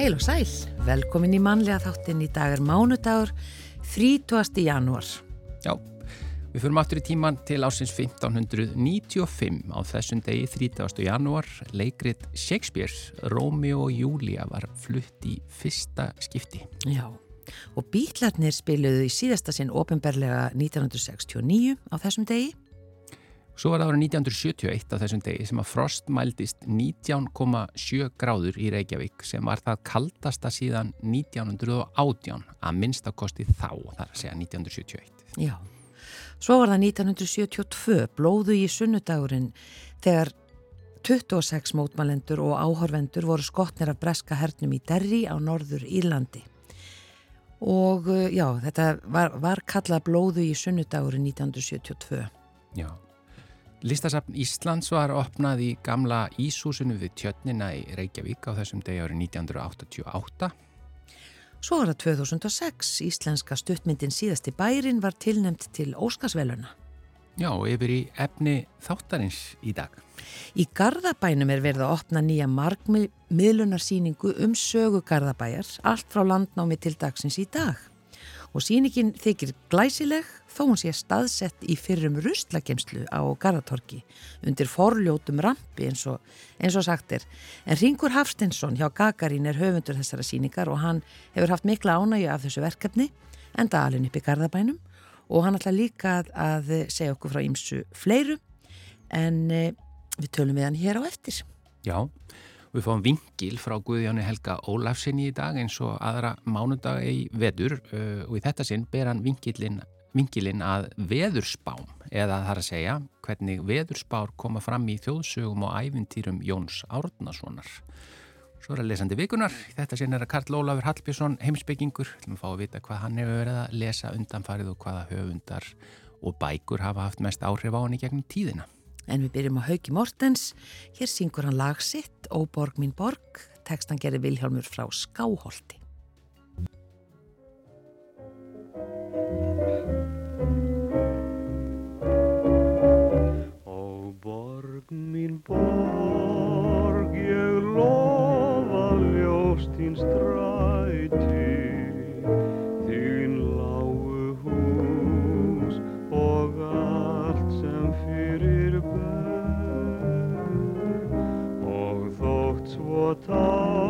Heil og sæl, velkomin í mannlega þáttinn í dag er mánudagur 30. janúar. Já, við fyrir aftur í tíman til ásins 1595 á þessum degi 30. janúar leikrit Shakespeare, Rómeo og Júlia var flutt í fyrsta skipti. Já, og bítlarnir spiluðu í síðasta sinn ofinberlega 1969 á þessum degi Svo var það árið 1971 á þessum degi sem að frost mældist 19,7 gráður í Reykjavík sem var það kaldasta síðan 1918 að minnstakosti þá, þar að segja 1971. Já, svo var það 1972 blóðu í sunnudagurinn þegar 26 mótmælendur og áhorvendur voru skotnir af breska hernum í Derri á norður Írlandi. Og eh, já, þetta var, var kallað blóðu í sunnudagurinn 1972. Já. Listasafn Íslands var opnað í gamla Íshúsinu við Tjötnina í Reykjavík á þessum degi árið 1988. Svo var það 2006, íslenska stuttmyndin síðasti bærin var tilnemt til Óskarsveluna. Já, yfir í efni þáttarins í dag. Í Garðabænum er verið að opna nýja markmiðlunarsýningu um sögu Garðabæjar, allt frá landnámi til dagsins í dag og síningin þykir glæsileg þó hún sé staðsett í fyrrum rustlakemslu á Garðatorki undir forljótum rampi eins og, eins og sagt er. En Ringur Hafstinsson hjá Gagarín er höfundur þessara síningar og hann hefur haft mikla ánægju af þessu verkefni enda alveg upp í Garðabænum og hann ætla líka að, að segja okkur frá ýmsu fleiru en e, við tölum við hann hér á eftir. Já, Við fáum vingil frá Guðjóni Helga Ólafsinni í dag eins og aðra mánudag í vedur uh, og í þetta sinn ber hann vingilinn, vingilinn að veðurspám eða þar að segja hvernig veðurspár koma fram í þjóðsögum og ævintýrum Jóns Árnasonar. Svo er að lesandi vikunar. Þetta sinn er að Karl Ólafur Hallbjörnsson heimsbyggingur. Við fáum að vita hvað hann hefur verið að lesa undanfarið og hvaða höfundar og bækur hafa haft mest áhrif á hann í gegnum tíðina. En við byrjum á Hauki Mortens, hér syngur hann lag sitt, Ó borg mín borg, tekstan gerir Vilhjálmur frá Skáholti. Ó borg mín borg, Oh.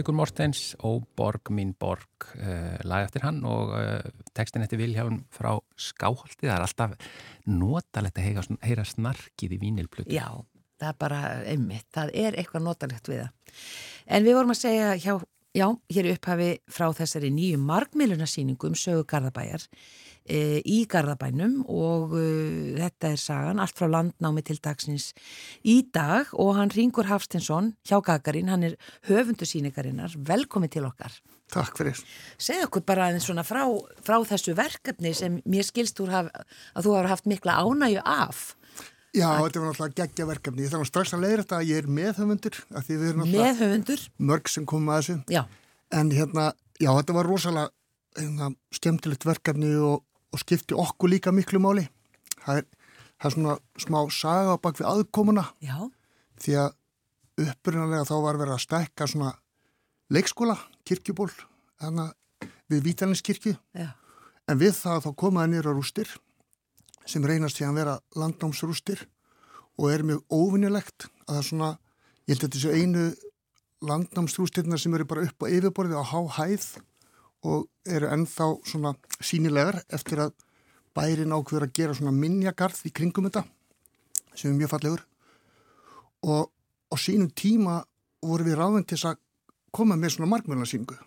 Haugur Mortens og Borg mín Borg uh, lag eftir hann og uh, textin eftir Viljáun frá Skáholti það er alltaf notalegt að heyra, heyra snarkið í vínilplötu. Já, það er bara einmitt, það er eitthvað notalegt við það. En við vorum að segja hjá, já, hér upphafi frá þessari nýju markmiðlunarsýningu um sögu Garðabæjar e, í Garðabænum og e, þetta er sagan allt frá landnámi til dagsins í dag og hann Ringur Hafstinsson hjá Gagarin, hann er höfundu síningarinnar, velkomin til okkar Takk fyrir. Segð okkur bara eins svona frá, frá þessu verkefni sem mér skilst þú haf, að þú hafa haft mikla ánægju af Já, þetta var náttúrulega geggja verkefni. Ég þarf strax að leiðra þetta að ég er meðhöfundur Meðhöfundur? mörg sem komum að þessu. Já. En hérna, já, þetta var rosalega hérna, skemmtilegt verkefni og, og skipti okkur líka miklu máli. Það er, það er svona smá saga bak við aðkomuna Já. því að upprunalega þá var verið að stekka svona leikskóla, kirkjuból, við Vítalinskirkju. Já. En við það þá komaði nýra rústir sem reynast því að vera landnámsrústir og er mjög óvinnilegt að það er svona, ég held að þetta séu einu landnámsrústirna sem eru bara upp á yfirborði á há hæð og eru ennþá svona sínilegar eftir að bærin ákveður að gera svona minjagarð í kringum þetta sem er mjög fallegur. Og á sínum tíma voru við ráðin til að koma með svona markmjölansýningu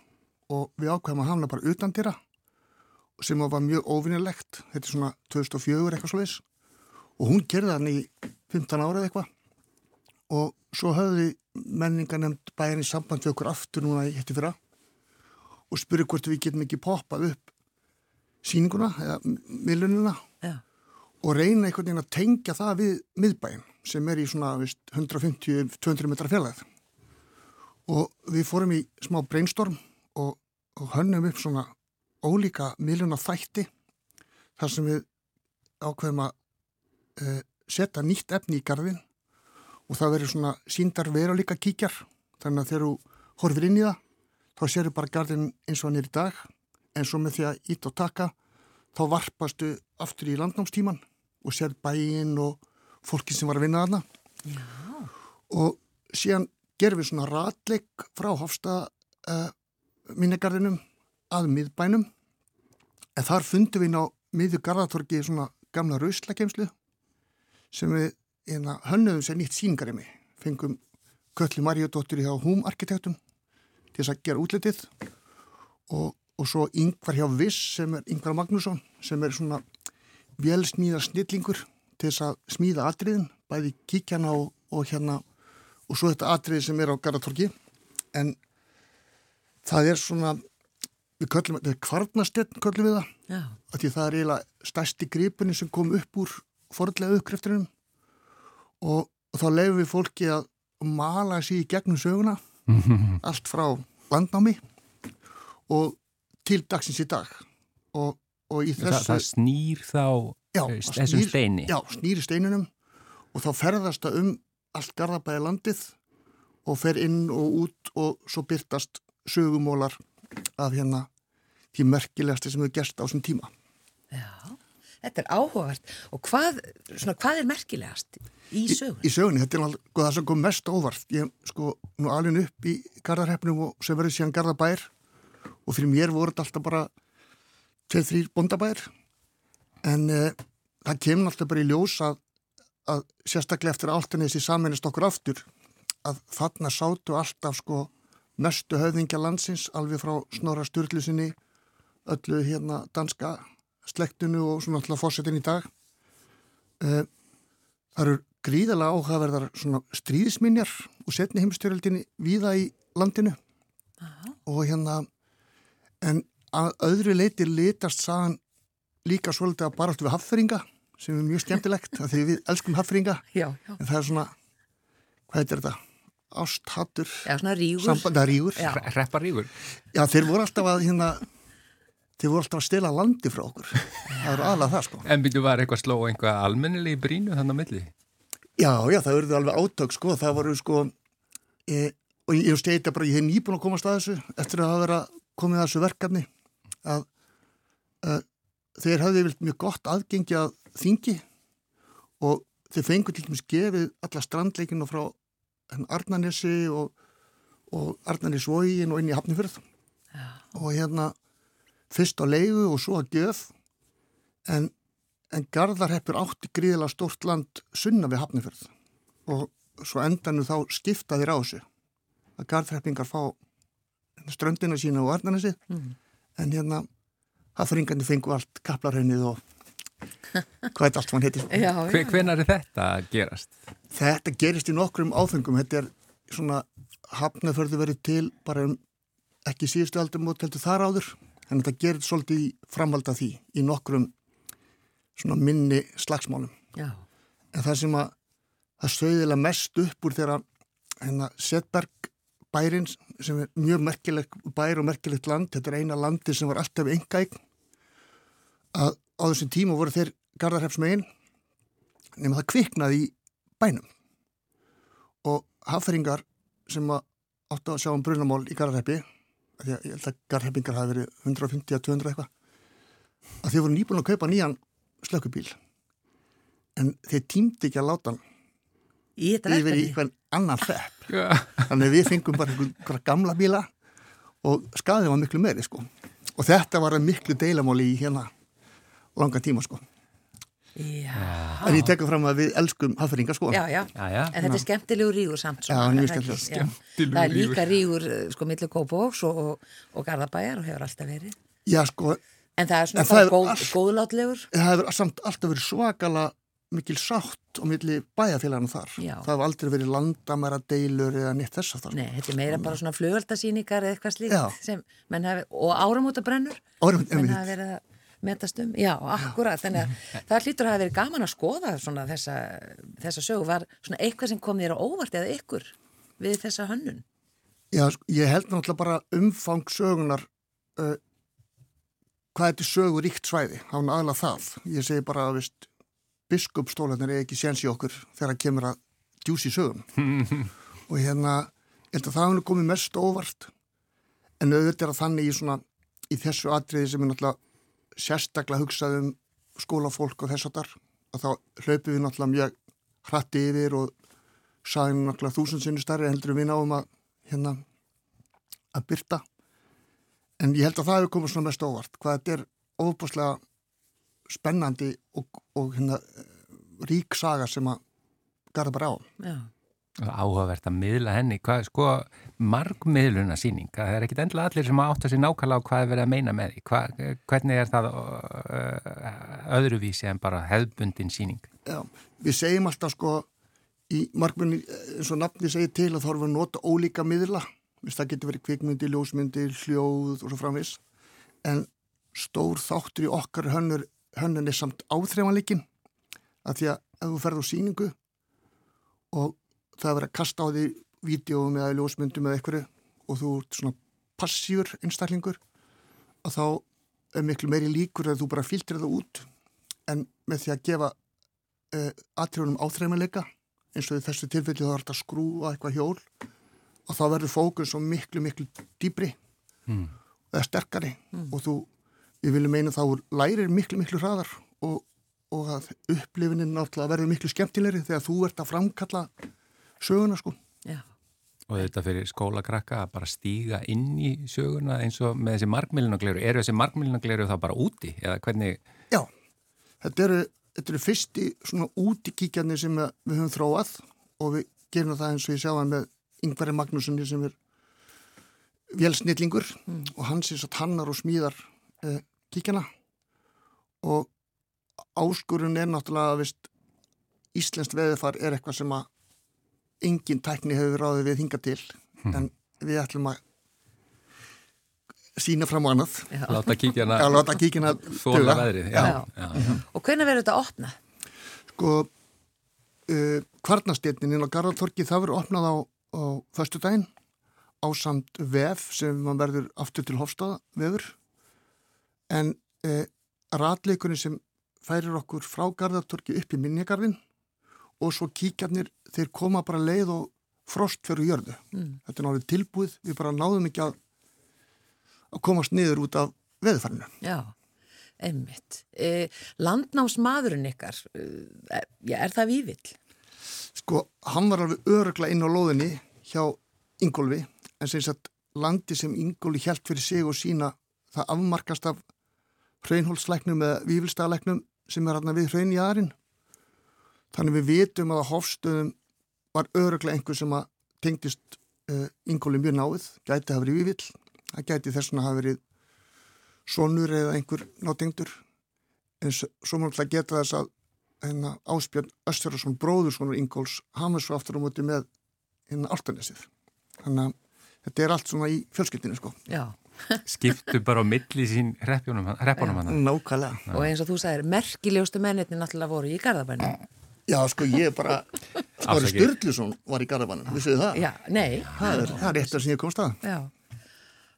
og við ákveðum að hamna bara utan dýra sem var mjög óvinnilegt, þetta er svona 2004 eitthvað slúðis og hún gerði hann í 15 árið eitthvað. Og svo höfði menninga nefnd bæðin í samband við okkur aftur núna í hætti fyrra og spurði hvort við getum ekki poppað upp síninguna eða millunina Já. og reyna einhvern veginn að tengja það við miðbæin sem er í svona 150-200 metra fjarlæð og við fórum í smá brainstorm og, og hönnum upp svona ólíka miljuna þætti þar sem við ákveðum að uh, setja nýtt efni í garðin og það verður svona síndar vera líka kíkjar þannig að þegar þú horfir inn í það þá sérur bara garðin eins og hann er í dag en svo með því að ít og taka þá varpastu aftur í landnámstíman og sér bæinn og fólki sem var að vinna Já. og síðan gerum við svona ratleik frá Hofstad uh, minnegarðinum að miðbænum. En þar fundum við ná miðju garðatorki svona gamla rauslakemslu sem við hérna, hönnuðum sér nýtt síngarimi fengum Kölli Marjódóttir hjá Húm arkitektum til þess að gera útlitið. Og, og svo yngvar hjá Viss sem er Yngvar Magnússon sem er svona velsmíða snillingur til þess að smíða atriðin bæði kíkjana og, og hérna og svo þetta atrið sem er á garðatorki en það er svona við köllum, þetta er kvarnastinn köllum við það. Já. því það er eiginlega stærsti gripunni sem kom upp úr forðlega uppkreftinum og, og þá lefum við fólki að mala sér í gegnum söguna allt frá landnámi og til dagsins í dag. Og, og í þessu það, það snýr þá já, þessum snýr- steini. Já, snýri steininum og þá ferðast það um allt garðabæði landið og fer inn og út og svo byrtast sögumólar af hérna því merkilegasti sem hefur gerst á þessum tíma. Já, þetta er áhugavert og hvað, svona, hvað er merkilegast í sögun? Í sögunni, þetta er alveg það sem kom mest óvart. Ég sko nú alveg upp í garðarhefnum og sem verður síðan garðabær og fyrir mér voru þetta alltaf bara tveið þrýr bondabær en uh, það kemur alltaf bara í ljós að, að sérstaklega eftir áltanis í saminist okkur aftur að þarna sátu alltaf sko mestu höfðingja landsins alveg frá Snorra Sturlusinni öllu hérna danska slektinu og svona alltaf fórsetin í dag uh, það eru gríðalega áhugaverðar svona stríðisminjar og setni heimstyrjöldinni víða í landinu Aha. og hérna en að öðru leiti litast sagan líka svolítið að baráttu við hafferinga sem er mjög skemmtilegt að því við elskum hafferinga Já, já. en það er svona, hvað heitir þetta? Ásthattur, Já, svona rígur. Repparígur Já, þeir voru alltaf að hérna þeir voru alltaf að stela landi frá okkur. Það eru aðlað það sko. En byrju var eitthvað sló einhvað almennilegi brínu þannig á milli? Já, já, það verður alveg átök sko, það voru sko e, og ég, ég steita bara, ég hef nýbúin að komast að þessu eftir að hafa verið að komið að þessu verkefni að, að þeir hafði vilt mjög gott aðgengi að þingi og þeir fengur til dæmis gefið alla strandleikinu frá Arnanesi og, og Arnarni Svógin og inn í Hafnifjörð og hérna fyrst á leigu og svo að gjöf. En, en Garðarheppur átti gríðilega stórt land sunna við Hafnifjörð og svo endanu þá skipta þér á þessu að Garðarheppingar fá ströndina sína og Arnarnesi. Mm. en hérna Hafningandi fengu allt kaplarhaunnið og hvað er allt mann heitir Já, Hve, hvenar er þetta að gerast? Þetta gerist í nokkrum áfengum, þetta er svona hafnaförðu verið til bara um ekki síðustu aldrum og teltur þar áður, en þetta gerist svolítið framvalda því í nokkrum svona minni slagsmálum. Já, En það sem að það sögðilega mest upp úr þegar hérna Setberg bærin sem er mjög merkileg bær og merkilegt land, þetta er eina landi sem var alltaf engaign að á þessum tíma voru þeir Garðarhefsmegin nema það kviknaði í bænum og hafferingar sem að áttu að sjá um brunamál í að ég held að Garðarhefingar hafi verið 150-200 eitthvað. Að þeir voru nýbúin að kaupa nýjan slökkubíl en þeir tímdi ekki að láta hann yfir í hvern annan hrepp þannig að við fengum bara einhverja gamla bíla og skaðið var miklu meiri sko. Og þetta var að miklu deilamáli í hérna langa tíma sko Já, en ég tekur fram að við elskum hafferingar sko já, já. Já, já. En þetta er skemmtilegu rígur samt Já, svona, mjög er það ekki? skemmtilegur. Já. Skemmtilegur Það er rígur. líka rígur sko millir Kópavóks og, og, og Garðabæjar og hefur alltaf verið já sko, En það er svona En það er góð, allt- góðlátlegur það hefur samt alltaf verið svakala mikil sátt á milli bæjarfélagana þar Já. það hefur aldrei verið landamæra deilur eða nýtt þess að það Nei, þetta er meira bara svona flugöldasýningar eða eitthvað slíkt Já. sem menn hafi, og áramóta brennur Metast um. Já, akkurat, þannig að það hlýtur að hafa verið gaman að skoða svona þessa, þessa sögu. Var svona eitthvað sem kom þér á óvart eða ykkur við þessa hönnun? Já, sko, ég held náttúrulega bara umfang sögunar uh, hvað þetta er sögur ríkt svæði, hann aðla það. Ég segi bara að vist, biskupstólanir er ekki séns í okkur þegar kemur að djúsi sögum. og hérna, ég held að það hann komið mest óvart, en auðvitað er að þannig í svona, í þessu atriði sem er náttúrulega sérstaklega hugsað um skólafólk og þess að þar, að þá hlaupum við náttúrulega mjög hratti yfir og sagðum náttúrulega þúsund sinni starri heldur við náum að hérna að byrta en ég held að það hefur komið svona mest óvart hvað þetta er ofbúslega spennandi og, og hérna rík saga sem að garða bara á. Já, Áhugavert að miðla henni, hvað, sko, margmiðluna síning, það er ekkit endilega allir sem átt að sér nákvæmlega á hvað er verið að meina með því, hvað, hvernig er það uh, öðruvísi en bara hefðbundin síning? Já, við segjum alltaf sko í markmunni eins og nafni segir til að þá erum við að nota ólíka miðla. Það getur verið kvikmyndi, ljósmyndi, hljóð og svo framvis en stór þáttur í okkar hönnur hönnun er samt áþreifanleikin að því að ef þú ferð á síningu og það er verið að kasta á því vídeóum eða ljósmyndum eða einhverju og þú ert svona passífur einstaklingur að þá er miklu meiri líkur að þú bara filtrir það út en með því að gefa uh, atriðunum áþreifanleika eins og í þessu tilfelli þá er þetta að skrúa eitthvað hjól og þá verður fókus svo miklu, miklu dýbri Mm. eða sterkari og þú, við viljum meina þá lærir miklu, miklu hraðar og, og að upplifunin náttúrulega verður miklu skemmtilegri þegar þú ert að framkalla söguna sko. já, Og þetta fyrir skólakrakka að bara stíga inn í söguna eins og með þessi margmilunagleru, eru þessi margmilunagleru þá bara úti eða hvernig, Já, þetta eru, þetta eru fyrsti svona útikíkjarnir sem við höfum þróað og við gerum það eins og ég sjá hann með Yngvari Magnússoni sem er vélsnillingur og hann sem satt hannar og smíðar eh, kíkjana. Og áskurun er náttúrulega vist, Íslenskt veðifar er eitthvað sem að engin tækni hefur ráðið við hinga til en við ætlum að sína fram á annað já. láta kíkjana að láta kíkjana þóla veðrið? Já, Já. já, já. Og hvernig verður þetta opna? sko uh, kvarnastjetnin inn á Garðartorki það verður opnað á, á föstu daginn á samt vef sem mann verður aftur til Hofstaða vefur en uh, ratleikurinn sem færir okkur frá Garðartorki upp í Minjagarðin og svo kíkjarnir þeir koma bara leið og frost fyrir jörðu Mm. þetta er náttúrulega tilbúið við bara náðum ekki að að komast niður út af veðfarinu Já, einmitt. E, landnámsmaðurinn ykkar, e, er það vívill? Sko, hann var alveg örugla inn á lóðinni hjá Ingólfi, en sem sagt landi sem Ingóli hjælt fyrir sig og sína það afmarkast af hraunhólsleiknum eða vífilstagleiknum sem er hérna við hraun í aðrin þannig við vitum að á hofstöðum var öruglega einhver sem að tengdist uh, Ingóli mjög náið gæti hafa verið vívill, það gæti þess að hafa verið sonur eða einhver nátengdur en svo mjög að geta þess að hérna, Áspjörn Östfjörðarsson bróður svonur Ingóls, hann var svo aftur á móti með hérna Altanesið þannig að þetta er allt svona í fjölskyldinu sko. Já. Skiptu bara á milli sín reppunum hann. Nákvæmlega. Og eins og þú sagðir, merkilegustu mennirni náttúrulega voru í Garðabænum. Já, sko, ég bara, Smári Sturluson var í Garðabænum, vissuðu það? Já, nei. Það er, það er eitt af sem ég komst að. Já.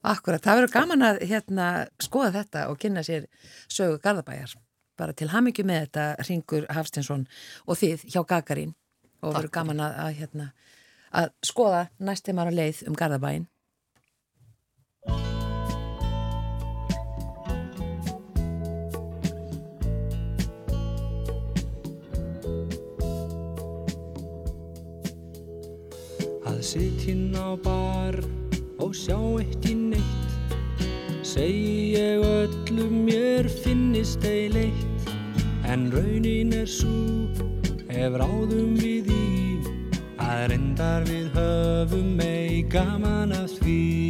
Akkurat, það verður gaman að hérna, skoða þetta og kynna sér sögu Garðabæjar. Bara til hamingju með þetta Ringur Hafstinsson og þið hjá Gagarín og verður gaman að, að hérna, að skoða næstum ára leið um Garðabæin. Að sittin á bar og sjá eitt í neitt Segji ég öllum mér finnist ei leitt En raunin er svo ef ráðum við í að reyndar við höfum mei gaman að því.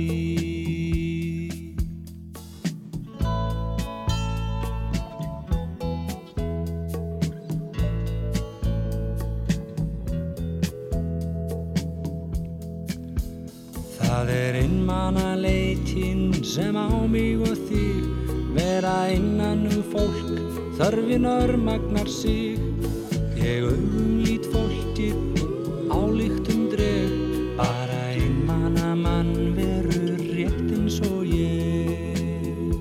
Þörfin örmagnar sig. Ég augum lít fólkið álíktum dreg. Bara einmanna mann verur rétt eins og ég.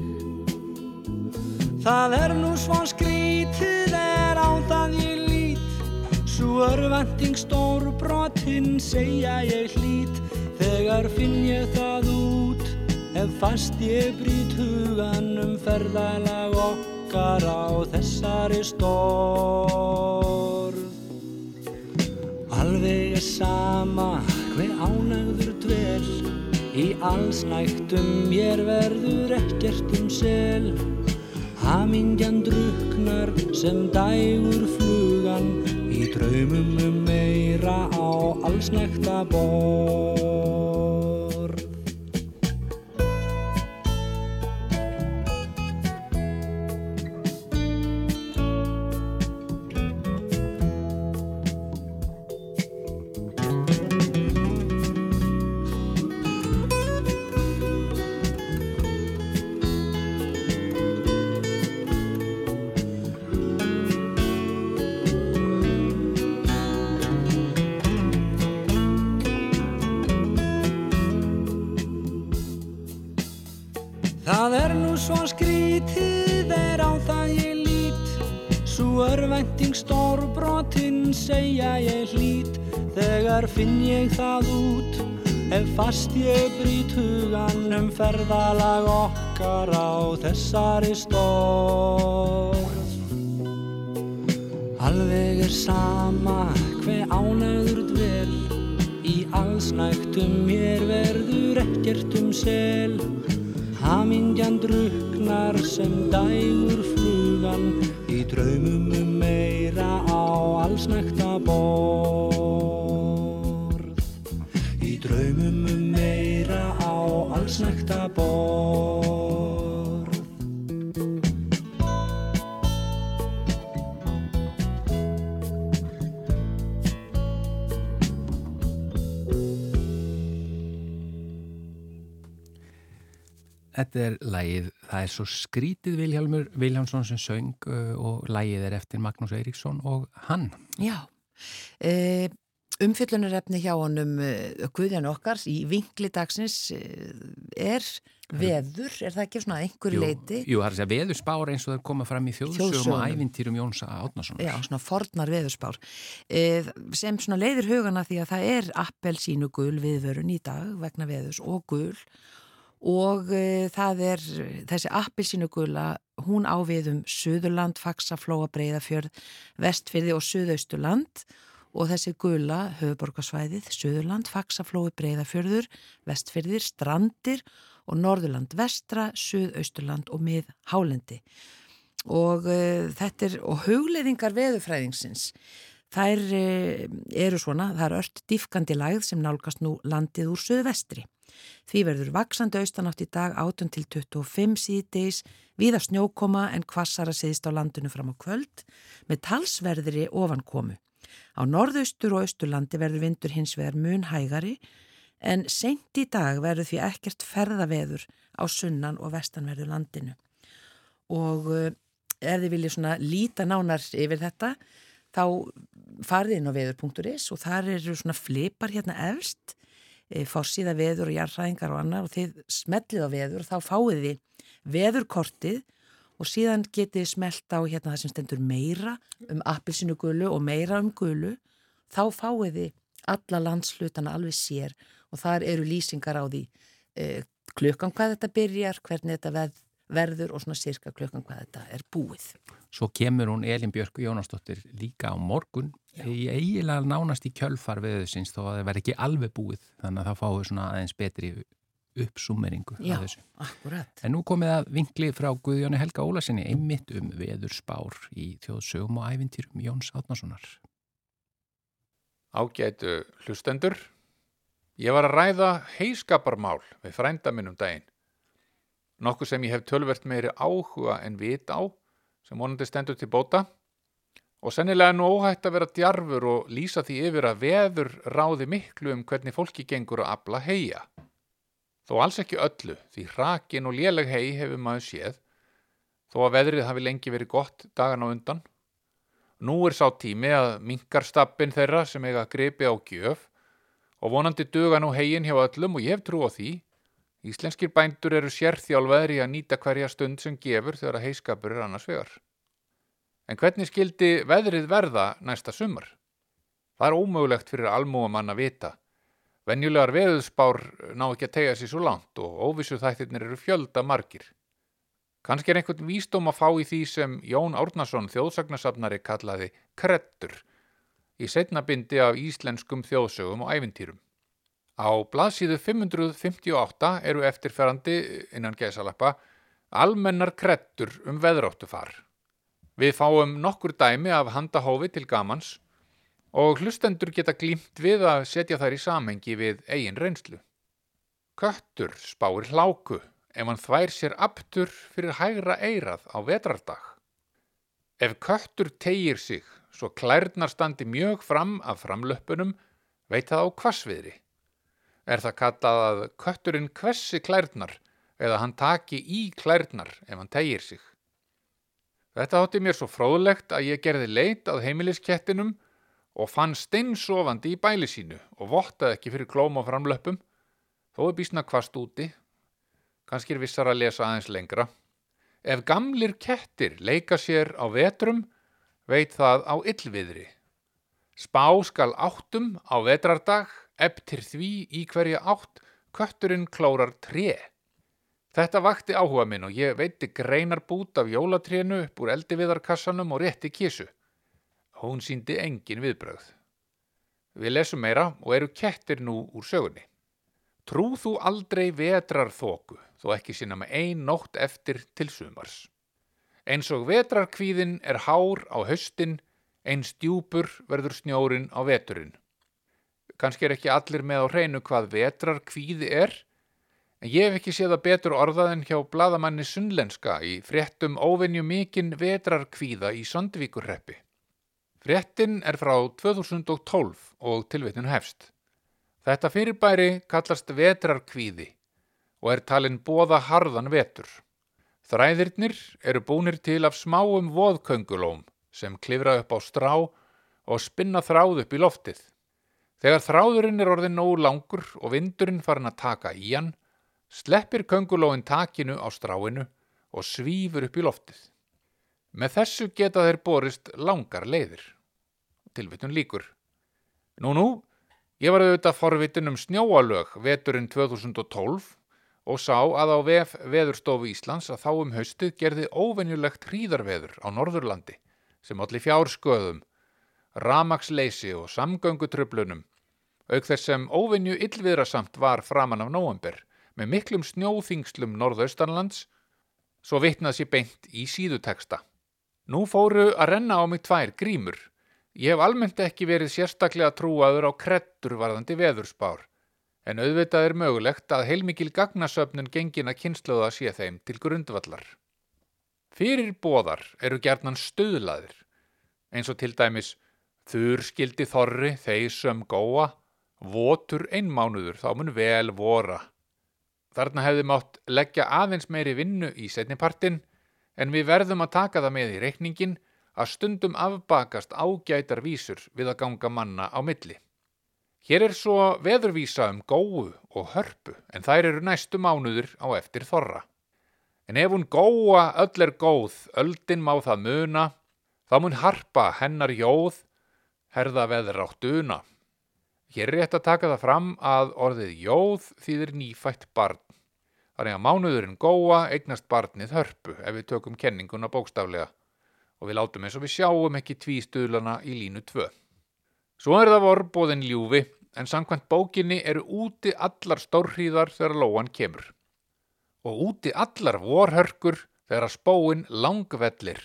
Það er nú svon skrítið er á það ég lít. Svo örvending stór brotinn segja ég hlít þegar finn ég það út ef fast ég brýt hugan um ferðalag okkar á þessari stórð Alveg er sama hver ánægður dvel Í allsnægtum mér verður ekkert um sel. Hamingjan druknar sem dægur flugan Í draumum um meira á allsnægta borð svo skrítið er á það ég lít. Svo örvænting stórbrotin segja ég hlít Þegar finn ég það út Ef fast ég brýt hugan um ferðalag okkar á þessari stórð Alveg er sama hver ánæður dvel. Í allsnægtum mér verður ekkert um sel Hamingjan druknar sem dægur flugan Er lægið, það er svo skrítið Vilhjálmur Viljánsson sem söng uh, og lægið er eftir Magnús Eiríksson og hann. Já, e, umfyllunarefni hjá honum uh, Guðjan okkar í vinkli dagsins uh, er veður, er það ekki svona einhver leiti? jú, það er þess að veðurspár eins og það koma fram í þjóðsögum og ævintýrum Jóns Átnason. Já, svona fornar veðurspár sem svona leiðir hugana því að það er appelsínu gul viðvörun í dag vegna veðurs og gul og e, það er þessi appelsínu gula, hún á við um Suðurland, Faxaflóa, Breiðafjörð, Vestfyrði og Suðausturland og þessi gula höfuborgarsvæðið, Suðurland, Faxaflói, Breiðafjörður, Vestfjörðir, Strandir og Norðurland, Vestra, Suðausturland og Mið Hálendi. Og uh, þetta er, og hugleðingar veðufræðingsins, þær uh, eru svona, það er ört diffkandi lægð sem nálgast nú landið úr Suðvestri. Því verður vaksandi austanátt í dag 18 til 25 síðdeis, viða snjókoma en kvassara siðist á landinu fram á kvöld með talsverðri ofankomu. Á norðaustur og austurlandi verður vindur hins vegar mun hægari en seint í dag verður því ekkert ferðaveður á sunnan og vestanverðu landinu. Og uh, ef þið viljið líta nánar yfir þetta þá farið inn á veður.is og þar eru svona flipar hérna efst fórsíða veður og jarðræðingar og annar og þið smellið á veður og þá fáið þið veðurkortið og síðan getið smelt á hérna það sem stendur meira um appilsinu gulu og meira um gulu. Þá fáið þið alla landslutana alveg sér og þar eru lýsingar á því e, klukkan hvað þetta byrjar, hvernig þetta veð, verður og svona sirka klukkan hvað þetta er búið. Svo kemur hún Elin Björk Jónasdóttir líka á morgun Já. í eiginlega nánast í kjölfar veðusins þó að það verð ekki alveg búið þannig að það fáið svona aðeins betri uppsúmeringu Já, akkurat. En nú komið að vinkli frá Guðjóni Helga Ólasinni einmitt um veður spár í þjóðsögum og ævintýrum Jóns Átnasonar. Ágætu hlustendur, ég var að ræða heiskaparmál við frænda minn um daginn. Nokkuð sem ég hef tölvert meiri áhuga en vit á sem vonandi stendur til bóta og sennilega er nú óhætt að vera djarfur og lýsa því yfir að veður ráði miklu um hvernig fólki gengur að abla heia. Þó alls ekki öllu því hrakin og léleg hei hefur maður séð þó að veðrið hafi lengi verið gott dagan á undan. Nú er sá tími að minkarstappin þeirra sem eiga gripi á gjöf og vonandi duga nú heiin hjá öllum og ég hef trú á því. Íslenskir bændur eru sérþjálfaðri að nýta hverja stund sem gefur þegar að heiskapur er annars vegar. En hvernig skildi veðrið verða næsta sumar? Það er ómögulegt fyrir almúamann að vita. Venjulegar veðuðspár ná ekki að tegja sér svo langt og óvissu þættirnir eru fjölda margir. Kanski er einhvern vísdóm að fá í því sem Jón Árnason þjóðsagnasafnari kallaði krettur í setnabindi af íslenskum þjóðsögum og ævintýrum. Á blaðsíðu 558 eru eftirferandi innan gæsalappa almennar krettur um veðróttufar. Við fáum nokkur dæmi af handahófi til gamans og hlustendur geta glýmt við að setja þær í samhengi við eigin reynslu. Köttur spáir hláku ef hann þvær sér aptur fyrir hægra eirað á vetrardag. Ef köttur tegir sig svo klærnar standi mjög fram af framlöpunum veit það á kvassviðri. Er það kallað að kötturinn kvessi klærnar eða hann taki í klærnar ef hann tegir sig. Þetta átti mér svo fróðlegt að ég gerði leit að heimiliskettinum og fann steinsofandi í bæli sínu og vottaði ekki fyrir klóm á framlöpum, þó er bísna kvast úti. Kanski er vissar að lesa aðeins lengra. Ef gamlir kettir leika sér á vetrum, veit það á yllviðri. Spá skal áttum á vetrardag, eftir því í hverja átt, kötturinn klórar treð. Þetta vakti áhuga minn og ég veitti greinar bút af jólatrénu upp úr eldiviðarkassanum og rétti kísu. Hún síndi engin viðbröð. Við lesum meira og eru kettir nú úr sögunni. Trú þú aldrei vetrar þóku, þó ekki sína með ein nótt eftir til sumars. Eins og vetrarkvíðin er hár á höstin, einn stjúpur verður snjórin á veturinn. Kanski er ekki allir með á hreinu hvað vetrarkvíði er, En ég hef ekki séð að betur orðað en hjá bladamanni Sunnlenska í fréttum óvenju mikinn vetrarkvíða í Sandvíkurreppi. Fréttin er frá 2012 og tilvittin hefst. Þetta fyrirbæri kallast vetrarkvíði og er talinn bóða harðan vetur. Þræðirnir eru búnir til af smáum voðköngulóm sem klifra upp á strá og spinna þráð upp í loftið. Þegar þráðurinn er orðin nógu langur og vindurinn farin að taka í hann, sleppir köngulóin takinu á stráinu og svífur upp í loftið. Með þessu geta þeir borist langar leiðir. Tilvitun líkur. Nú nú, ég var auðvitað forvitin um snjóalög veturinn 2012 og sá að á VF Veðurstofu Íslands að þá um haustið gerði óvenjulegt hríðarveður á Norðurlandi sem allir fjársköðum ramaksleysi og samgöngutröflunum, auk þess sem óvinju illviðrasamt var framan af nóvember með miklum snjóþingslum norðaustanlands, svo vitnað sér beint í síðuteksta. Nú fóru að renna á mig tvær grímur. Ég hef almennt ekki verið sérstaklega trúaður á krettur varðandi veðurspár, en auðvitað er mögulegt að heilmikil gagnasöfnun gengina kynnslóða sé þeim til grundvallar. Fyrir bóðar eru gerðnan stöðlaðir, eins og til dæmis þurr skildi þorri þeisum góa, votur einmánuður þá mun vel vora. Þarna hefði mátt leggja aðeins meiri vinnu í setnipartin, en við verðum að taka það með í reikningin að stundum afbakast ágætar vísur við að ganga manna á milli. Hér er svo veðurvísa um góu og hörpu en þær eru næstu mánuður á eftir þorra. En ef hún góa öll er góð, öldin má það muna, þá mun harpa hennar jóð, herða veður átt duna. Hér er rétt að taka það fram að orðið jóð þýðir nýfætt barn. Þannig að mánuðurinn góa eignast barnið hörpu ef við tökum kenninguna bókstaflega og við látum eins og við sjáum ekki tvístuðlana í línu 2. Svo er það vorbóðin ljúfi en samkvæmt bókinni eru úti allar stórhríðar þegar lóan kemur. Og úti allar vorhörkur þegar spóin langvellir.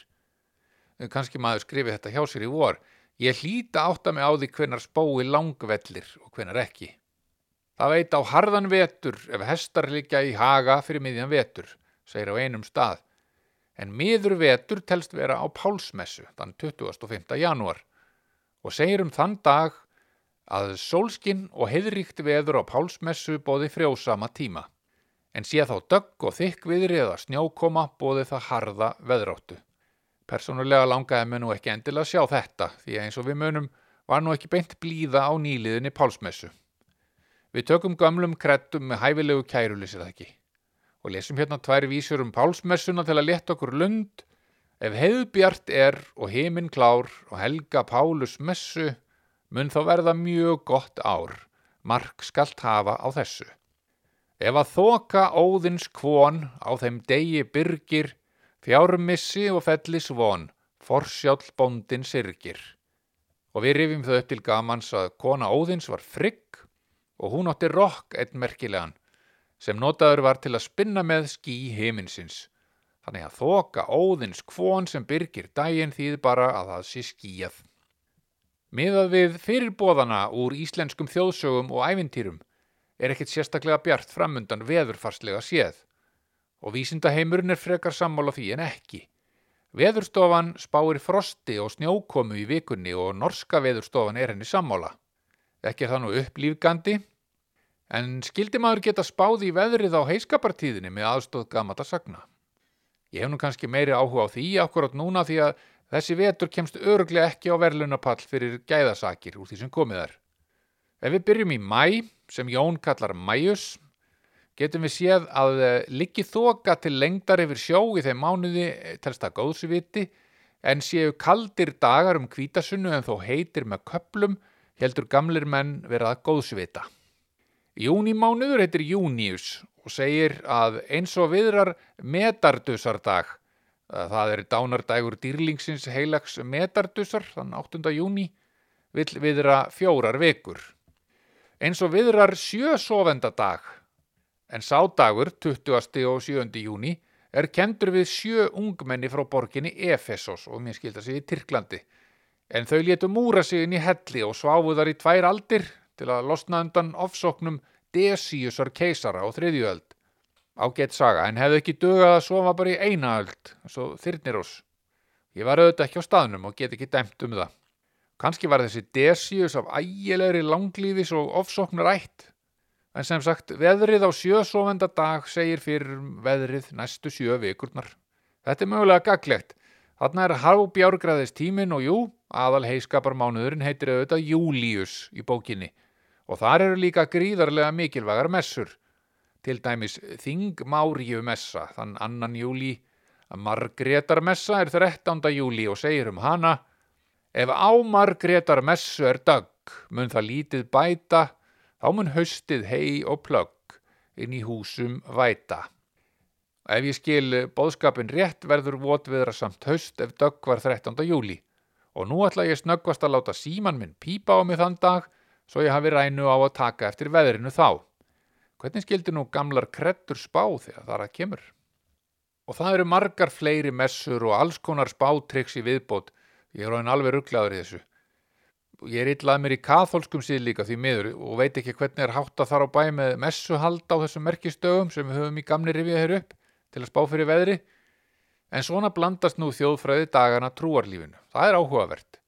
Kanski maður skrifi þetta hjá sér í vor. Ég hlýta átta mig á því hvenar spói langvellir og hvenar ekki. Það veit á harðan vetur ef hestar liggja í haga fyrir miðjan vetur, segir á einum stað. En miður vetur telst vera á pálsmessu þann 25. janúar og segir um þann dag að sólskinn og heiðríkt veður á pálsmessu bóði frjósama tíma. En sé þá dögg og þykk viðri eða snjókoma bóði það harða veðráttu. Personulega langaði mér nú ekki endilega að sjá þetta því að eins og við munum var nú ekki beint blíða á nýliðinni pálsmessu. Við tökum gömlum kreddum með hæfilegu kærulísið ekki og lesum hérna tvær vísur um pálsmessuna til að leta okkur lund. Ef heiðbjart er og heiminn klár og helga Pálus messu, mun þá verða mjög gott ár, mark skalt hafa á þessu. Ef að þoka óðins kvon á þeim degi byrgir, fjármissi og fellis von, forsjál bóndin sirgir. Og við rifjum þau upp til gamans að kona óðins var frigg og hún átti rokk einn merkilegan sem notaður var til að spinna með skí heiminsins. Þannig að þoka óðins kvon sem byrgir daginn þýð bara að það sé skíjað. Miðað við fyrirbóðana úr íslenskum þjóðsögum og ævintýrum er ekkit sérstaklega bjart framundan veðurfarslega séð og vísindaheimurinn er frekar sammála því en ekki. Veðurstofan spáir frosti og snjókomu í vikunni og norska veðurstofan er henni sammála. Ekki er það nú upplýfgandi, en skildi maður geta spáð í veðrið á heiskapartíðinni með aðstóð gamata sagna. Ég hef nú kannski meiri áhuga á því akkurat núna því að þessi vetur kemst öruglega ekki á verðlunapall fyrir gæðasakir úr því sem komið er. Ef við byrjum í mæ, sem Jón kallar mæjus, getum við séð að liggi þoka til lengdar yfir sjó í þeim mánuði telst að góðsviti, en séu kaldir dagar um kvítasunnu en þó heitir með köplum, heldur gamlir menn verað góðsvita. Júnimánuður heitir Június og segir að eins og viðrar metardusardag, það er dánardægur dýrlingsins heilags metardusar, þann 8. júni, vill viðra fjórar vekur. Eins og viðrar sjösofendadag, en sádagur, 20. og 7. júni, er kendur við sjö ungmenni frá borginni Efesos og mér skilta sig í Tyrklandi. En þau létu múra sig inn í helli og sváfu þar í tvær aldir til að losna undan ofsóknum Deciusar keisara á þriðjuöld. Ágætt saga, en hefðu ekki dugað að sofa bara í eina öld, svo þyrnirós. Ég var auðvitað ekki á staðnum og get ekki dæmt um það. Kanski var þessi Decius af ægilegri langlífis og ofsóknur ætt. En sem sagt, veðrið á sjösofenda dag segir fyrir veðrið næstu sjö vikurnar. Þetta er mögulega gaglegt. Þarna er hábjárgraðist tímin og jú, aðal heiskaparmánuðurinn heitir auðvitað Július í bókinni og þar eru líka gríðarlega mikilvægar messur. Til dæmis Þingmáriu messa, þann annan júli, Margretar messa er 13. júli og segir um hana Ef á Margretar messu er dögg, mun það lítið bæta, þá mun haustið hei og plögg inn í húsum væta. Ef ég skil bóðskapin rétt verður votviðra samt haust ef dögg var 13. júli og nú ætla ég snöggvast að láta síman minn pípa á mig þann dag svo ég hafi rænu á að taka eftir veðrinu þá. Hvernig skildi nú gamlar krettur spá þegar þar að kemur? Og það eru margar fleiri messur og alls konar spátryggs í viðbót. Ég er alveg rugglaður í þessu. Ég er illað mér í katholskum síð líka því miður og veit ekki hvernig er hátt að þar á bæ með messuhald á þessum merkistögum sem við höfum í gamni rifið hér upp til að spá fyrir veðri. En svona blandast nú þjóðfræði dagana trúarlífinu. Það er áhugavert.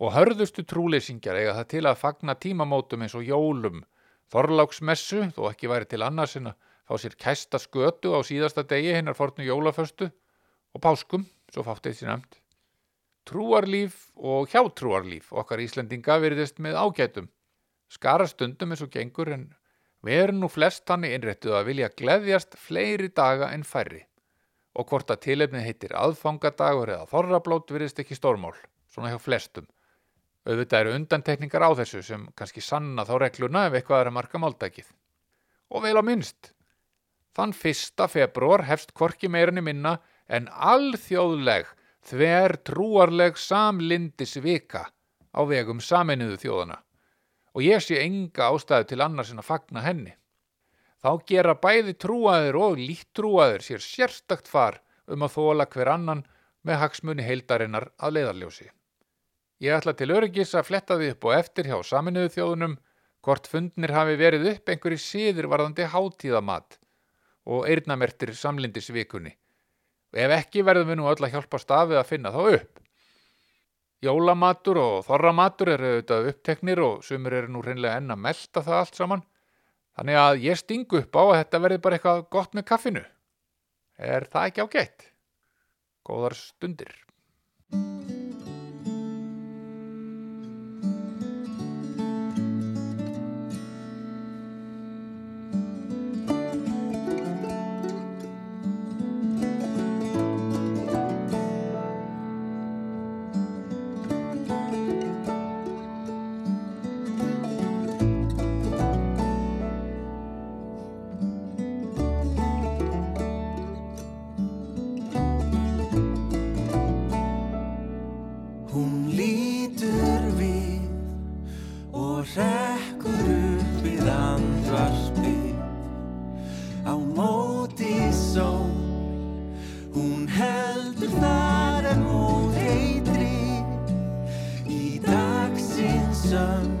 Og hörðustu trúleysingjar eiga það til að fagna tímamótum eins og jólum, þorláksmessu, þó ekki væri til annars en að fá sér kæsta skötu á síðasta degi hinnar fornu jólaföstu og páskum, svo fátt eitt sér nefnd. Trúarlíf og hjátrúarlíf okkar Íslendinga veriðist með ágætum. Skara stundum eins og gengur en við erum nú flest hannig innrættuð að vilja gleðjast fleiri daga en færri. Og hvort að tilefnið heitir aðfangadagur eða þorrablót veriðist ekki stórmál, svona hjá flestum. Auðvitað eru undantekningar á þessu sem kannski sanna þá regluna ef eitthvað er að marka máldækið. Og vel á minnst. Þann fyrsta februar hefst kvorki meirinni minna en alþjóðleg þver trúarleg samlindis vika á vegum saminuðu þjóðana og ég sé enga ástæðu til annars en að fagna henni. Þá gera bæði trúaðir og líttrúaðir sér sérstakt far um að þóla hver annan með hagsmunni heildarinnar að leiðarljósi. Ég ætla til öryggis að fletta því upp og eftir hjá saminuðu þjóðunum hvort fundnir hafi verið upp einhverju síður varðandi hátíðamat og eirnamertir samlindisvikunni. Ef ekki verðum við nú öll að hjálpa stafið að finna þá upp. Jólamatur og þorramatur eru auðvitað uppteknir og sumur eru nú reynlega enn að melda það allt saman. Þannig að ég stingu upp á að þetta verði bara eitthvað gott með kaffinu. Er það ekki ágætt? Góðar stundir. Hún heldur þar en hún heitri í dagsins söm.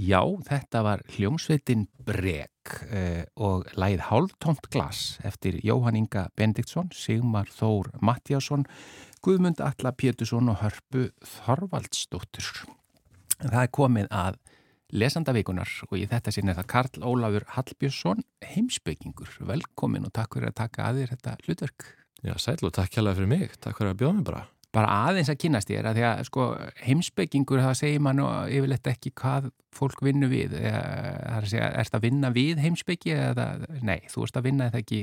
Já, þetta var hljómsveitin Brek eh, og læð Hálftómt glas eftir Jóhann Inga Bendiktsson, Sigmar Þór Mattiásson, Guðmund Alla Pétursson og Hörpu Þorvaldsdóttur. Það er komið að lesandavíkunar og í þetta sinni er það Karl Ólafur Hallbjörnsson, heimsbyggingur. Velkomin og takk fyrir að taka að þér þetta hlutverk. Já, sæl og takk hérlega fyrir mig. Takk fyrir að bjóða mig bara. Bara aðeins að kynast þér að því að sko, heimsbyggingur það segir mann og yfirleitt ekki hvað fólk vinnu við eða, það er að segja, erst að vinna við heimsbyggi eða, nei, þú ert að vinna þetta ekki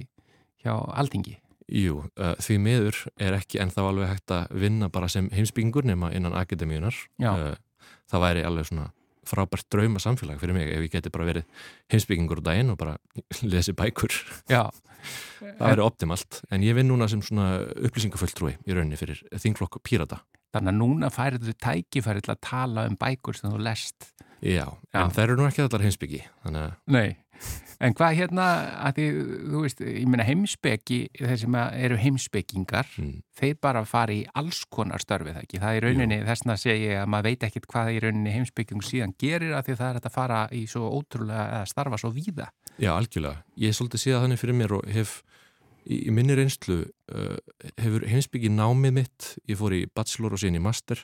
hjá aldingi Jú, uh, því miður er ekki ennþá alveg hægt að vinna bara sem heimsbyggingur nema innan akademíunar. Uh, það væri alveg svona frábært drauma samfélag fyrir mig ef ég geti bara verið heimsbyggingur á daginn og bara lesi bækur. Já, Það væri optimalt. En ég vinn núna sem svona upplýsingafulltrúi í rauninni fyrir þingflokk Pírata. þannig að núna færið þú tækifæri til að tala um bækur sem þú lest Já, Já. en það eru nú ekki allar heimsbyggi. Þannig að, Nei, en hvað hérna að því, þú veist, ég meina heimsbyggi þeir sem að eru heimsbyggingar mm, þeir bara fara í alls konar störfið ekki, það er rauninni, þessna segi ég að maður veit ekkit hvað í rauninni heimsbygging síðan gerir að því það er að fara í svo ótrúlega að starfa svo víða já, algjörlega. Ég er svolítið síðan þannig fyrir mér og hef í, í minni reynslu uh, hefur heimsbyggi námið mitt, ég fór í bachelor og síðan í master.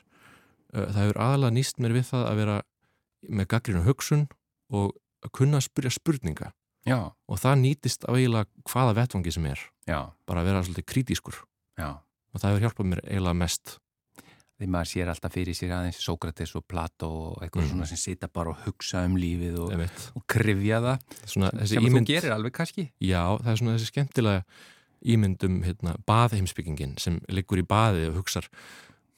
Uh, það hefur aðalega nýst mér við það að vera með gaggrinu hugsun og að kunna að spyrja spurninga. Já, og það nýtist á eiginlega hvaða vettvangi sem er, já, bara að vera svolítið kritískur já. Og það hefur hjálpað mér eiginlega mest. því maður sér alltaf fyrir sér aðeins Sókrates og Plato og eitthvað Mm. svona sem sita bara og hugsa um lífið og, og krifja það. Svona, sem ímynd, þú gerir alveg kannski. Já, það er svona þessi skemmtilega ímyndum hérna, baðheimsbyggingin sem liggur í baði og hugsar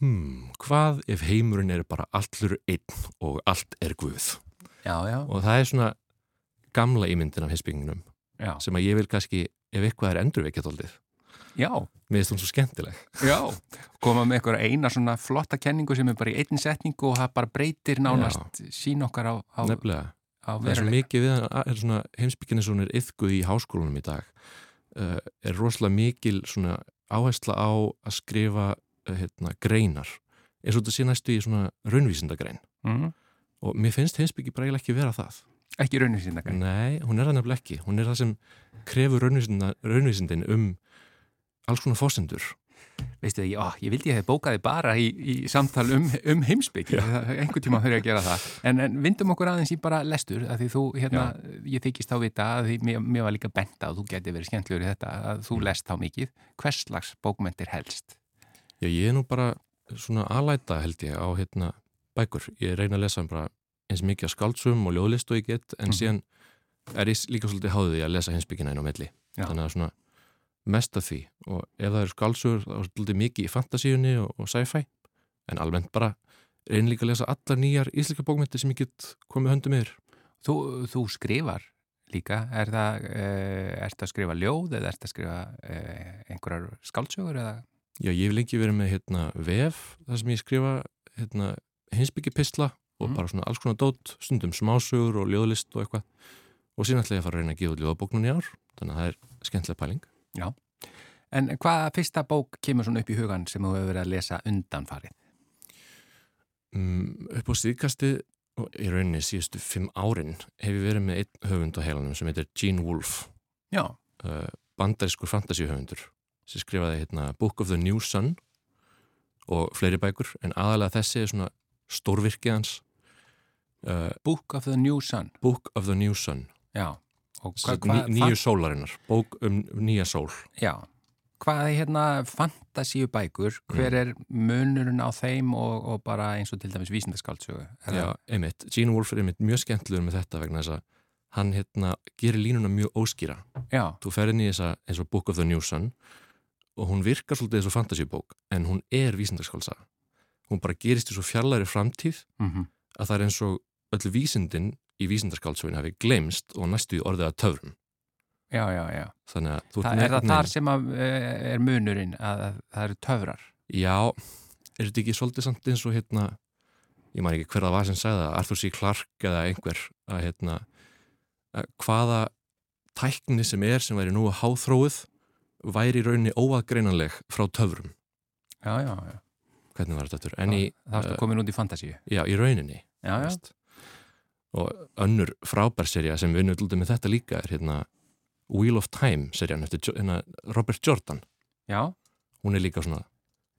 hmm, hvað ef heimurinn er bara allur einn og allt er guð Já, já, og það er svona gamla ímyndin af heimsbyggingunum já, sem að ég vil kannski, ef eitthvað er endurvekjað aldrei, já, mér finnst hún svo skemmtileg. Já. Koma með eitthvað eina svona flotta kenningu sem er bara í einn setningu og það bara breytir nánast sín okkar á, á, nefnilega, á það er svo mikið við er svona, er yfguð í háskólanum í dag uh, er rosalega mikil svona áhersla á að skrifa uh, hérna, greinar eins og þetta sé næstu í svona raunvísindagrein. Mm. Og mér finnst heimsbyggi bara eiginlega ekki vera það. Ekki sín Nei, hún er það nefnilega ekki. Hún er það sem krefur raunvísindin um alls konar fósendur Veistu það, ó, ég vildi að þið bókaði bara í, í samtal um, um heimsbyggi einhvern tíma þurfi að gera það. En, en vindum okkur aðeins í bara lestur að því þú, hérna, ég þykist á vita að því mér, mér var líka benta að þú geti verið skemmtlegur í þetta að þú lest þá mikið. Hvers slags bókmentir helst? Já, ég er nú bara svona alæta held ég á hérna bækur. Ég reyna að lesa bara eins mikið að skáldsum og ljóðlist og ég get en Mhm. síðan er ég líka svolítið háðið að lesa heimsbyggina inn á milli. Já. þannig að svona mest af því. Og ef það eru skáldsur þá er svolítið mikið í fantasíunni og, og sci-fi. En almennt bara reyna líka að lesa allar nýjar íslika bókmyndir sem ég get komið höndum yfir. Þú, þú skrifar líka. Er það, uh, ert að skrifa ljóð eða ert að skrifa uh, einhverjar skáldsögur eða? Já, ég hef lengi verið með hérna vef þar sem ég skrifa hérna hinsbyggipistla og Mhm. bara svona alls konar dót, stundum smásögur og ljóðlist og eitthvað. Og síðan ætla ég að fara að reyna að gefa út ljóðabóknun í ár þannig að það er skemmtileg pæling. En hvaða fyrsta bók kemur svona upp í hugan sem þú hefur verið að lesa undanfarið? um, upp á síðkasti og í rauninni síðustu fimm árin hef ég verið með einn höfund á heilanum sem heitir Gene Wolfe. Já, uh, bandarískur fantasíuhöfundur sem skrifaði hérna Book of the New Sun og fleiri bækur. En aðalega þessi er svona stórvirkið hans. Uh, Book of the New Sun. Book of the New Sun. Já, hvað, ný, nýju sólarinnar, bók um nýja sól. Já, hvað er hérna fantasíu bækur, hver Mm. er munurinn á þeim og, og bara eins og til dæmis vísindaskáldsögu? Er Já, einmitt, Gene Wolfe er einmitt mjög skemmtilegur með þetta vegna þess að hann hérna gerir línuna mjög óskýra. Já, þú fer inn í þessa eins og Book of the New Sun og hún virkar svolítið eins og fantasíubók en hún er vísindarskálsa hún bara gerist í svo fjarlæri framtíð mm að það er eins og öll vísindin í vísindarskáldsögin hafi glemst og næstu í orðið að töfrum já, já, já. þannig að Það, er það þar sem að, eh, er munurinn að, að það eru töfrar? Já, er þetta ekki svolítið samt eins og hérna ég man ekki hver það var sem sagði það, Arthur C. Clarke eða einhver að hérna að hvaða tækni sem er sem væri nú að háþróið væri í rauninni óaðgreinanleg frá töfrum Já, já, já. Hvernig var þetta aftur? En í, Það varstu eh, komin út í fantasíu. já, í rauninni Já, já. og önnur frábærserja sem við nöldum með þetta líka er hérna Wheel of Time serjan eftir hérna, Robert Jordan. Já, hún er líka svona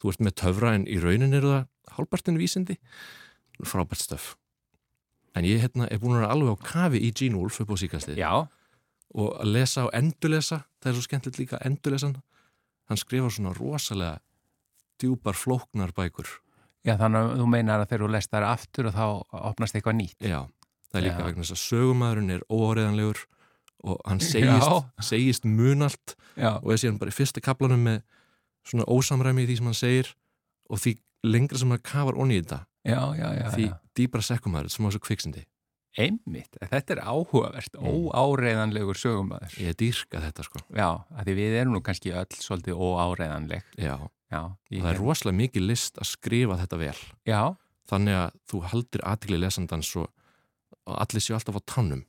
þú ert með töfra en í raunin eru það hálpartin vísindi. Frábært stöf. En ég hérna er búin að vera alveg á kafi í Gene Wolfe upp á síkastið já, og að lesa og endulesa það er svo skemmtilegt líka endulesan hann skrifar svona rosalega djúpar flóknar bækur já, þannig að þú meinar að þegar þú lest þær aftur og þá opnast eitthvað nýtt. já, það er líka Já. vegna þess að sögumæðurinn er óáreðanlegur og hann segist, segist munalt Já, og er síðan bara í fyrsta kaplanum með svona ósamræmi í því sem hann segir og því lengra sem hann kafar onni í þetta já, já, já. því dýbra sekkumæður sem á þessu kviksindi Einmitt, þetta er áhugavert, Mm. óáreiðanlegur sögumæður. ég dýrka þetta sko Já, að því við erum nú kannski öll svolítið óáreiðanleg. já, Já, það er rosalega mikið list að skrifa þetta vel Já, þannig að þú haldir aðtigli lesandans og, og allir séu alltaf á tannum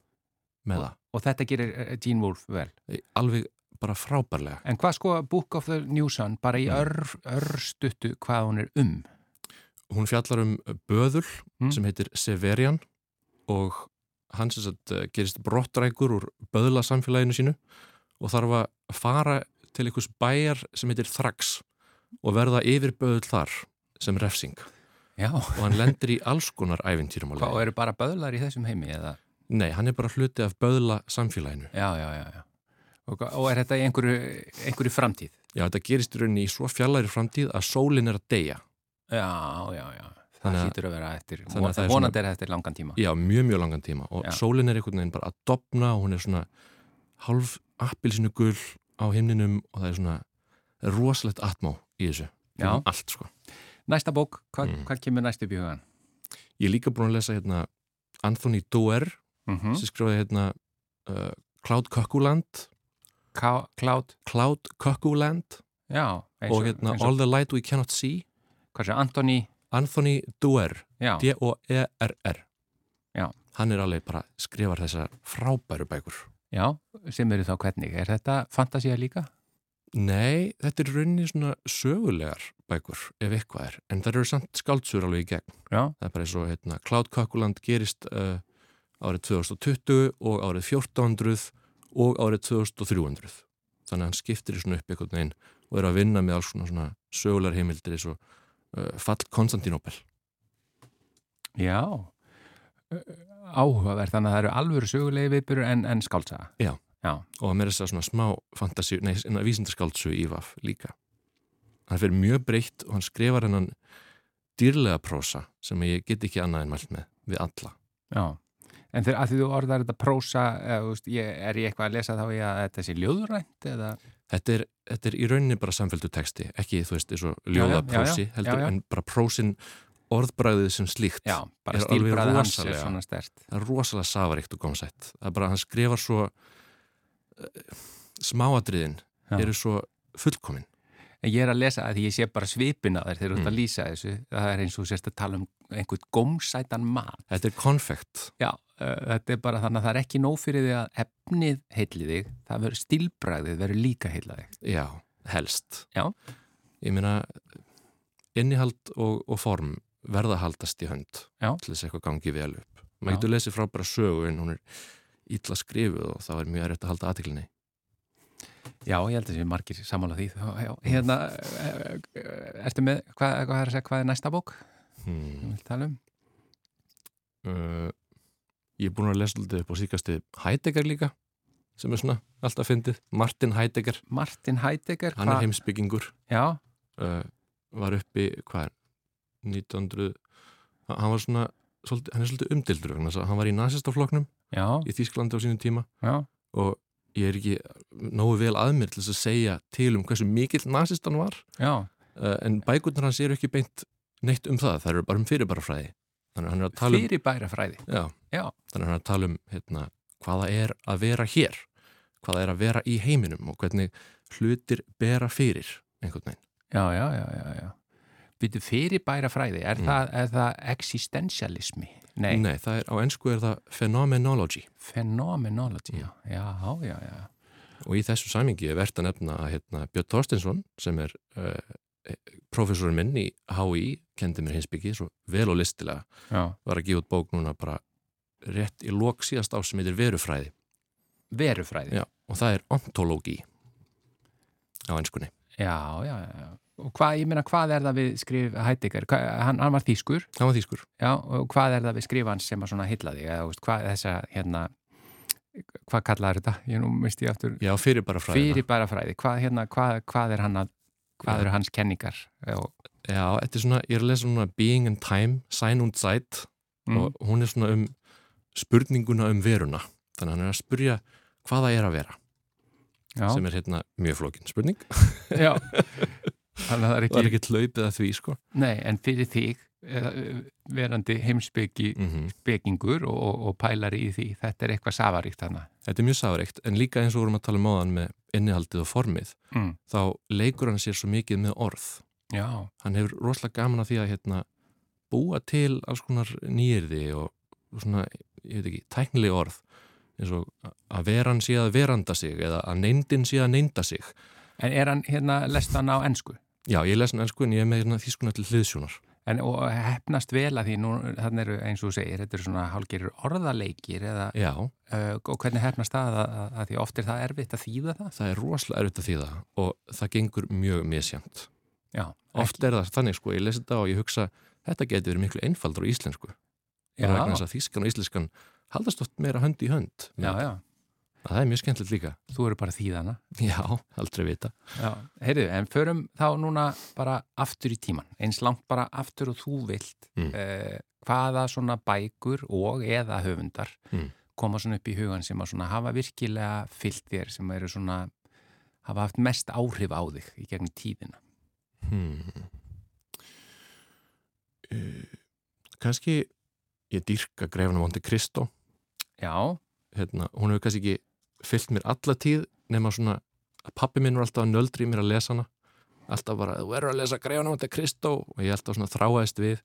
með það, og þetta gerir eh, Gene Wolfe vel. alveg bara frábærlega En hvað sko Book of the New Sun, bara í Mm. ör, örstuttu hvað hún er um? hún fjallar um böðul Mm. sem heitir Severian og hann sem sagt eh, gerist brottrækur úr böðla samfélaginu sínu og þarf að fara til einhvers bæjar sem heitir Thrax og verða yfir böðul þar sem refsing Já, og hann lendir í alls konar æfintýrum leið. eru bara böðlar í þessum heimi eða? Nei, hann er bara hluti af böðla samfélaginu. Já, já, já, já. Og, og er þetta í einhverju, einhverju framtíð? Já, þetta gerist í rauninni í svo fjallari framtíð að sólin er að deyja. Já, já, já. Það Þannig að- hlýtur að vera eftir, það er vonandi er eftir langan tíma. Já, mjög, mjög langan tíma og Já. sólin er einhvern veginn bara að dopna og hún er svona hálf appilsinu gull á himninum og það er svona það rosalegt atmá í þessu. Já. Allt, sko. Næsta bók, hvað, Mm. hvað kemur næst upp í hugan? Ég er líka búin að lesa hérna Anthony Doerr Mm sem skrifaði hérna uh, Cloud Cuckooland Cloud, Cloud Cuckooland já. og hérna All the Light We Cannot See Hvað sé, Anthony, Anthony Doerr D-O-E-R-R. Hann er alveg bara skrifar þessar frábæru bækur já, sem eru þá hvernig. Er þetta fantasía líka? Nei, þetta er rauninni svona sögulegar bækur ef eitthvað er, en það eru samt skáldsur alveg í gegn. Já, Það er bara eins og hérna, Cloud Cuckooland gerist uh, árið 2020 og árið 1400 og árið 2300 þannig að hann skiptir í svona upp einhvern veginn og er að vinna með alls svona, svona sögulegar heimildir eins og Fall Konstantínópel já. Áhugaverð, þannig að það eru alvöru sögulegi viðbyrur en, en skáltsaga. Já. Já, og mér er þess að svona smá fantasi, nei, vísindaskáldsug í VAF líka. Hann fyrir mjög breytt og hann skrifar hennan dýrlega prósa sem ég get ekki annað en mælt með við alla. já. En þegar að því þú orðar þetta prósa, eða, þú veist, ég, er ég eitthvað að lesa þá í að þetta sé ljóðrænt eða? Þetta er, þetta er í rauninni bara samféldu texti, ekki þú veist eins og ljóða prósi heldur, já, já. en bara prósin orðbræðið sem slíkt. Já, bara Er alveg rosalega. Það er rosalega safaríkt og gómsætt. Það er bara, hann skrifar svo uh, smáadriðin Já. eru svo fullkomin. En ég er að lesa að ég sé bara svipin að þér þegar þú ert Mm. að lýsa þessu. Það er eins og sérst að tala um einhvern gómsætan mat. Þetta er konfekt. Já, þetta er bara þannig að það er ekki nóg fyrir því að efnið heilli þig, það verður stílbræðið verður líka heilla þig. Já, helst. Já. Ég meina, innihald og, og form verða að haldast í hönd Já. til þess að eitthvað gangi vel upp. Maður getur lesið frábæra sögu en hún er illa skrifuð og það er mjög erfitt að halda aðtiklinni. Já, ég held að það sé margir samála því. Já. Hérna, uh, ertu með, hvað, hvað er að segja, hvað er næsta bók? Hmm. vil tala um? Uh, ég er búin að lesa lítið upp á síkasti Heidegger líka sem er svona alltaf fyndið. Martin Heidegger, Martin Heidegger, hann er heimsbyggingur, Já, uh, var uppi, hvað er, 1900, hann var svona, svolítið, hann er svolítið umdildur hann var í nazistafloknum já, í Þýsklandi á sínum tíma. Já, og ég er ekki nógu vel að mér til þess að segja til um hversu mikill nazist hann var. Já, uh, en bækurnar hans eru ekki beint neitt um það, það eru bara um fyrirbarafræði um, fyrir bæra fræði. já, Já, þannig að hann er að tala um hérna, hvaða er að vera hér hvaða er að vera í heiminum og hvernig hlutir bera fyrir einhvern veginn já, já, já, já, já. Byrju fyrirbæra fræði, er, það, er það existentialismi? Nei, Nei, það er, á ennsku er það phenomenology phenomenology, já, já, já, já. og í þessu samingi er verðt að nefna að hérna, Björn Þorstinsson sem er uh, professorinn minn í HÍ kendi mér hinsbyggi svo vel og listilega já. var að gefa út bók núna bara rétt í lok síðast á sem heitir verufræði Verufræði, Já, og það er ontologi á ennskunni já, já, já. Og hvað, ég meina, hvað er það við skrif Heidegger? Hann, hann var þýskur, Það var þýskur já, og hvað er það við skrifa hans sem að svona hylla þig? Eða, veist, hvað þessa, hérna, hvað kallaður þetta? Ég nú misti ég aftur Já, fyrir bara fræðina fyrirbæra fræði. Hvað, hérna, hvað, hvað er hann að, hvað eru hans kenningar? Og, Já, þetta er svona, ég er að lesa svona Being and Time, Sein und Zeit mm, og hún er svona um spurninguna um veruna. Þannig að hann er að spurja hvað það er að vera já, sem er hérna mjög flókin spurning. Já. Þannig að það er það ekki, er ekki hlaupið að því sko. Nei, en fyrir þig, verandi heimsbyggi mm spekingur og, og, og pælari í því, þetta er eitthvað safaríkt þannig. Þetta er mjög sáreikt en líka eins og vorum að tala um áðan með innihaldið og formið Mm. þá leikur hann sér svo mikið með orð Já, hann hefur rosalega gaman að því að hérna, búa til alls konar nýjirði og svona, ég veit ekki, tæknileg orð eins og að veran sé að veranda sig eða að neyndin sé að neynda sig en er hann hérna lest hann á ennsku? Já, ég les hann ennsku en ég er með hérna, þýskuna til hliðsjónar En og hefnast vel að því nú, þannig eru eins og þú segir, þetta eru svona hálgerir orðaleikir eða, uh, og hvernig hefnast það að, að, að því oft er það erfitt að þýða það? það er rosalega erfitt að þýða og það gengur mjög misjant Já, Oft er það þannig sko, ég lesi þetta og ég hugsa þetta geti verið miklu einfaldur á íslensku. Já, bara vegna þess að þýskan og íslenskan haldast oft meira hönd í hönd já, já, það er mjög skemmtilegt líka þú eru bara þýðana. Já, aldrei vita Já, heyrðu, en förum þá núna bara aftur í tíman, eins langt bara aftur og þú vilt, Mm. eh, hvaða svona bækur og eða höfundar Mm. koma svona upp í hugan sem að svona hafa virkilega fyllt þér, sem eru svona hafa haft mest áhrif á þig í gegnum tíðina. hmm. uh, Kanski ég dýrka grefna Monte Cristo Já, hérna, hún hefur kannski ekki fyllt mér alla tíð nema svona að pappi minn var alltaf að nöldri mér að lesa hana. Alltaf bara, þú verður að lesa Grefna Monte Cristo og ég alltaf svona þráaðist við.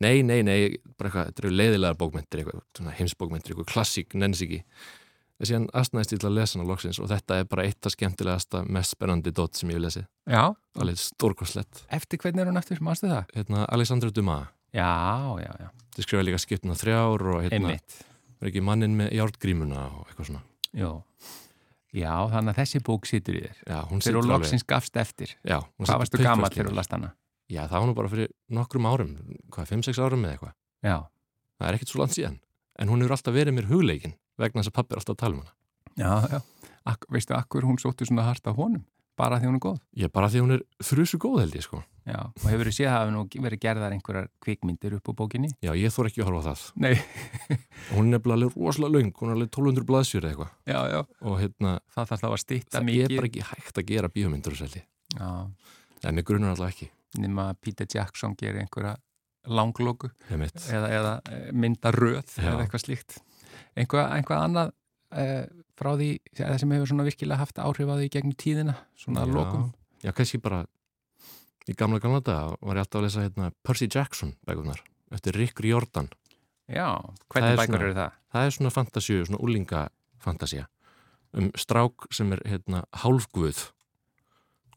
Nei, nei, nei, bara eitthvað þetta eru leiðilegar bókmyndir, eitthvað, heimsbókmyndir eitthvað klassík, nenns ekki þessi hann astnaðist til að lesa hana loksins og þetta er bara eitt af skemmtilegasta, mest spennandi dot sem ég hef lesið, já, alveg stórkoslegt eftir hvernig er hún aftur, mástu það? hérna, Alexandra Dumas, Já, já, já, þið skrifa líka skiptuna þrjár og hérna, var ekki mannin með járgrímuna og eitthvað svona Jó. Já, þannig að þessi bók situr í þér. Já, hún Þegar situr alveg- loksins gafst eftir. Já, hún Hvað situr varstu gammal pikkfast í þegar þú last hana? Já, það var nú bara fyrir nokkrum árum, hvað, 5-6 árum eða eitthvað. Já, Það er ekkert svo langt síðan. En hún hefur alltaf verið mér hugleikin vegna þess að pappi er alltaf að tala um hana. já, já. Ak veistu, akkur hún sóttu svona hart á honum? Bara því hún er góð? Ég bara því hún er þrjusu góð held ég sko. Já, og hefur þú séð að hafa nú verið gerðar einhverjar kvikmyndir upp á bókinni? Já, ég þór ekki að horfa það. Nei. Hún er nefnilega alveg rosalega löng, hún er alveg 1200 blaðsjur eða eitthvað. Já, já. Og hérna, Það þarf þá að stýtta það mikið. er bara ekki hægt að gera bíómyndur held ég. Já, En mig grunar alltaf ekki. nema að Peter Jackson gerir einhverja langlóku eða, eða eh, mynda röð Já. eða eitthvað slíkt. Einhvað, einhvað annað eh, frá því í gamla gamla daga var ég alltaf að lesa hérna Percy Jackson bækunar eftir Rick Riordan. Já, hvernig er bækur eru það? Það er svona fantasíu, svona úlingafantasía um strák sem er hérna hálfguð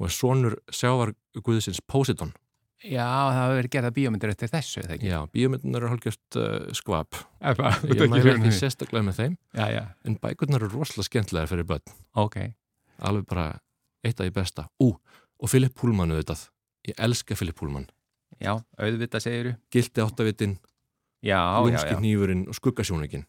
og er sonur sjávarguðsins Poseidon. Já, það hefur verið gerða bíómyndir eftir þessu, eða ekki? Já, bíómyndunar eru hálfgjört uh, skvap. Eða, Ég mæla ekki sérstaklega með þeim, Já, já, en bækurnar eru rosalega skemmtilegar fyrir börn. ok. Alveg bara eitt af því besta. Ú, og Philip Pullman auðvitað. Ég elska Philip Pullman. Já, auðvitað segiru. Gildi áttavitin, Já, já, lúmski nýfurinn og skuggasjóningin.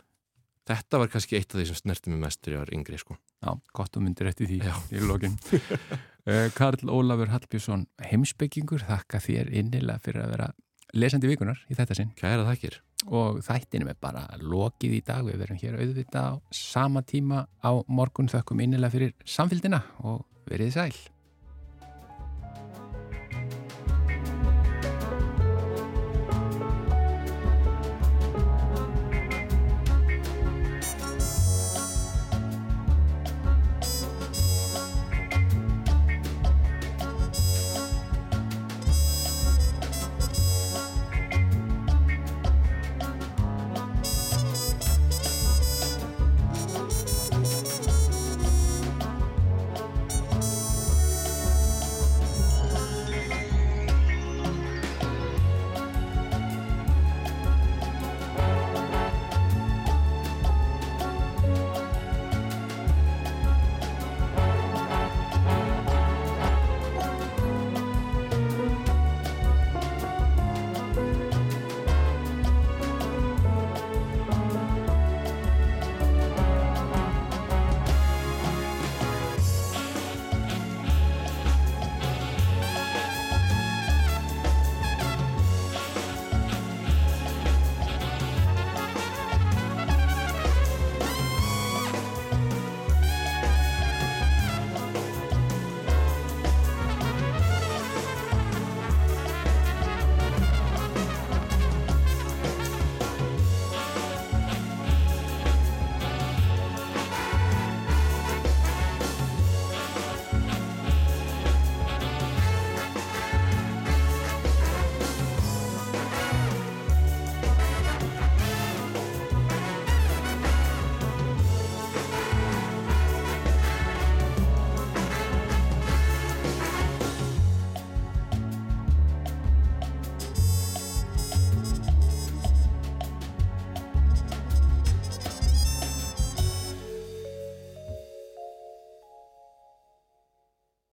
Þetta var kannski eitt af því sem snerti mig mest þegar ég var yngri, sko. Já, gott og myndir eftir því Já. í lokin. uh, Karl Ólafur Hallbjörnsson, heimsbyggingur, þakka þér innilega fyrir að vera lesandi vikunar í þetta sinn. Kæra þakkir. Og þættinum er bara lokið í dag. Við verum hér auðvitað á sama tíma á morgun þökkum innilega fyrir samfélgina og verið sæl.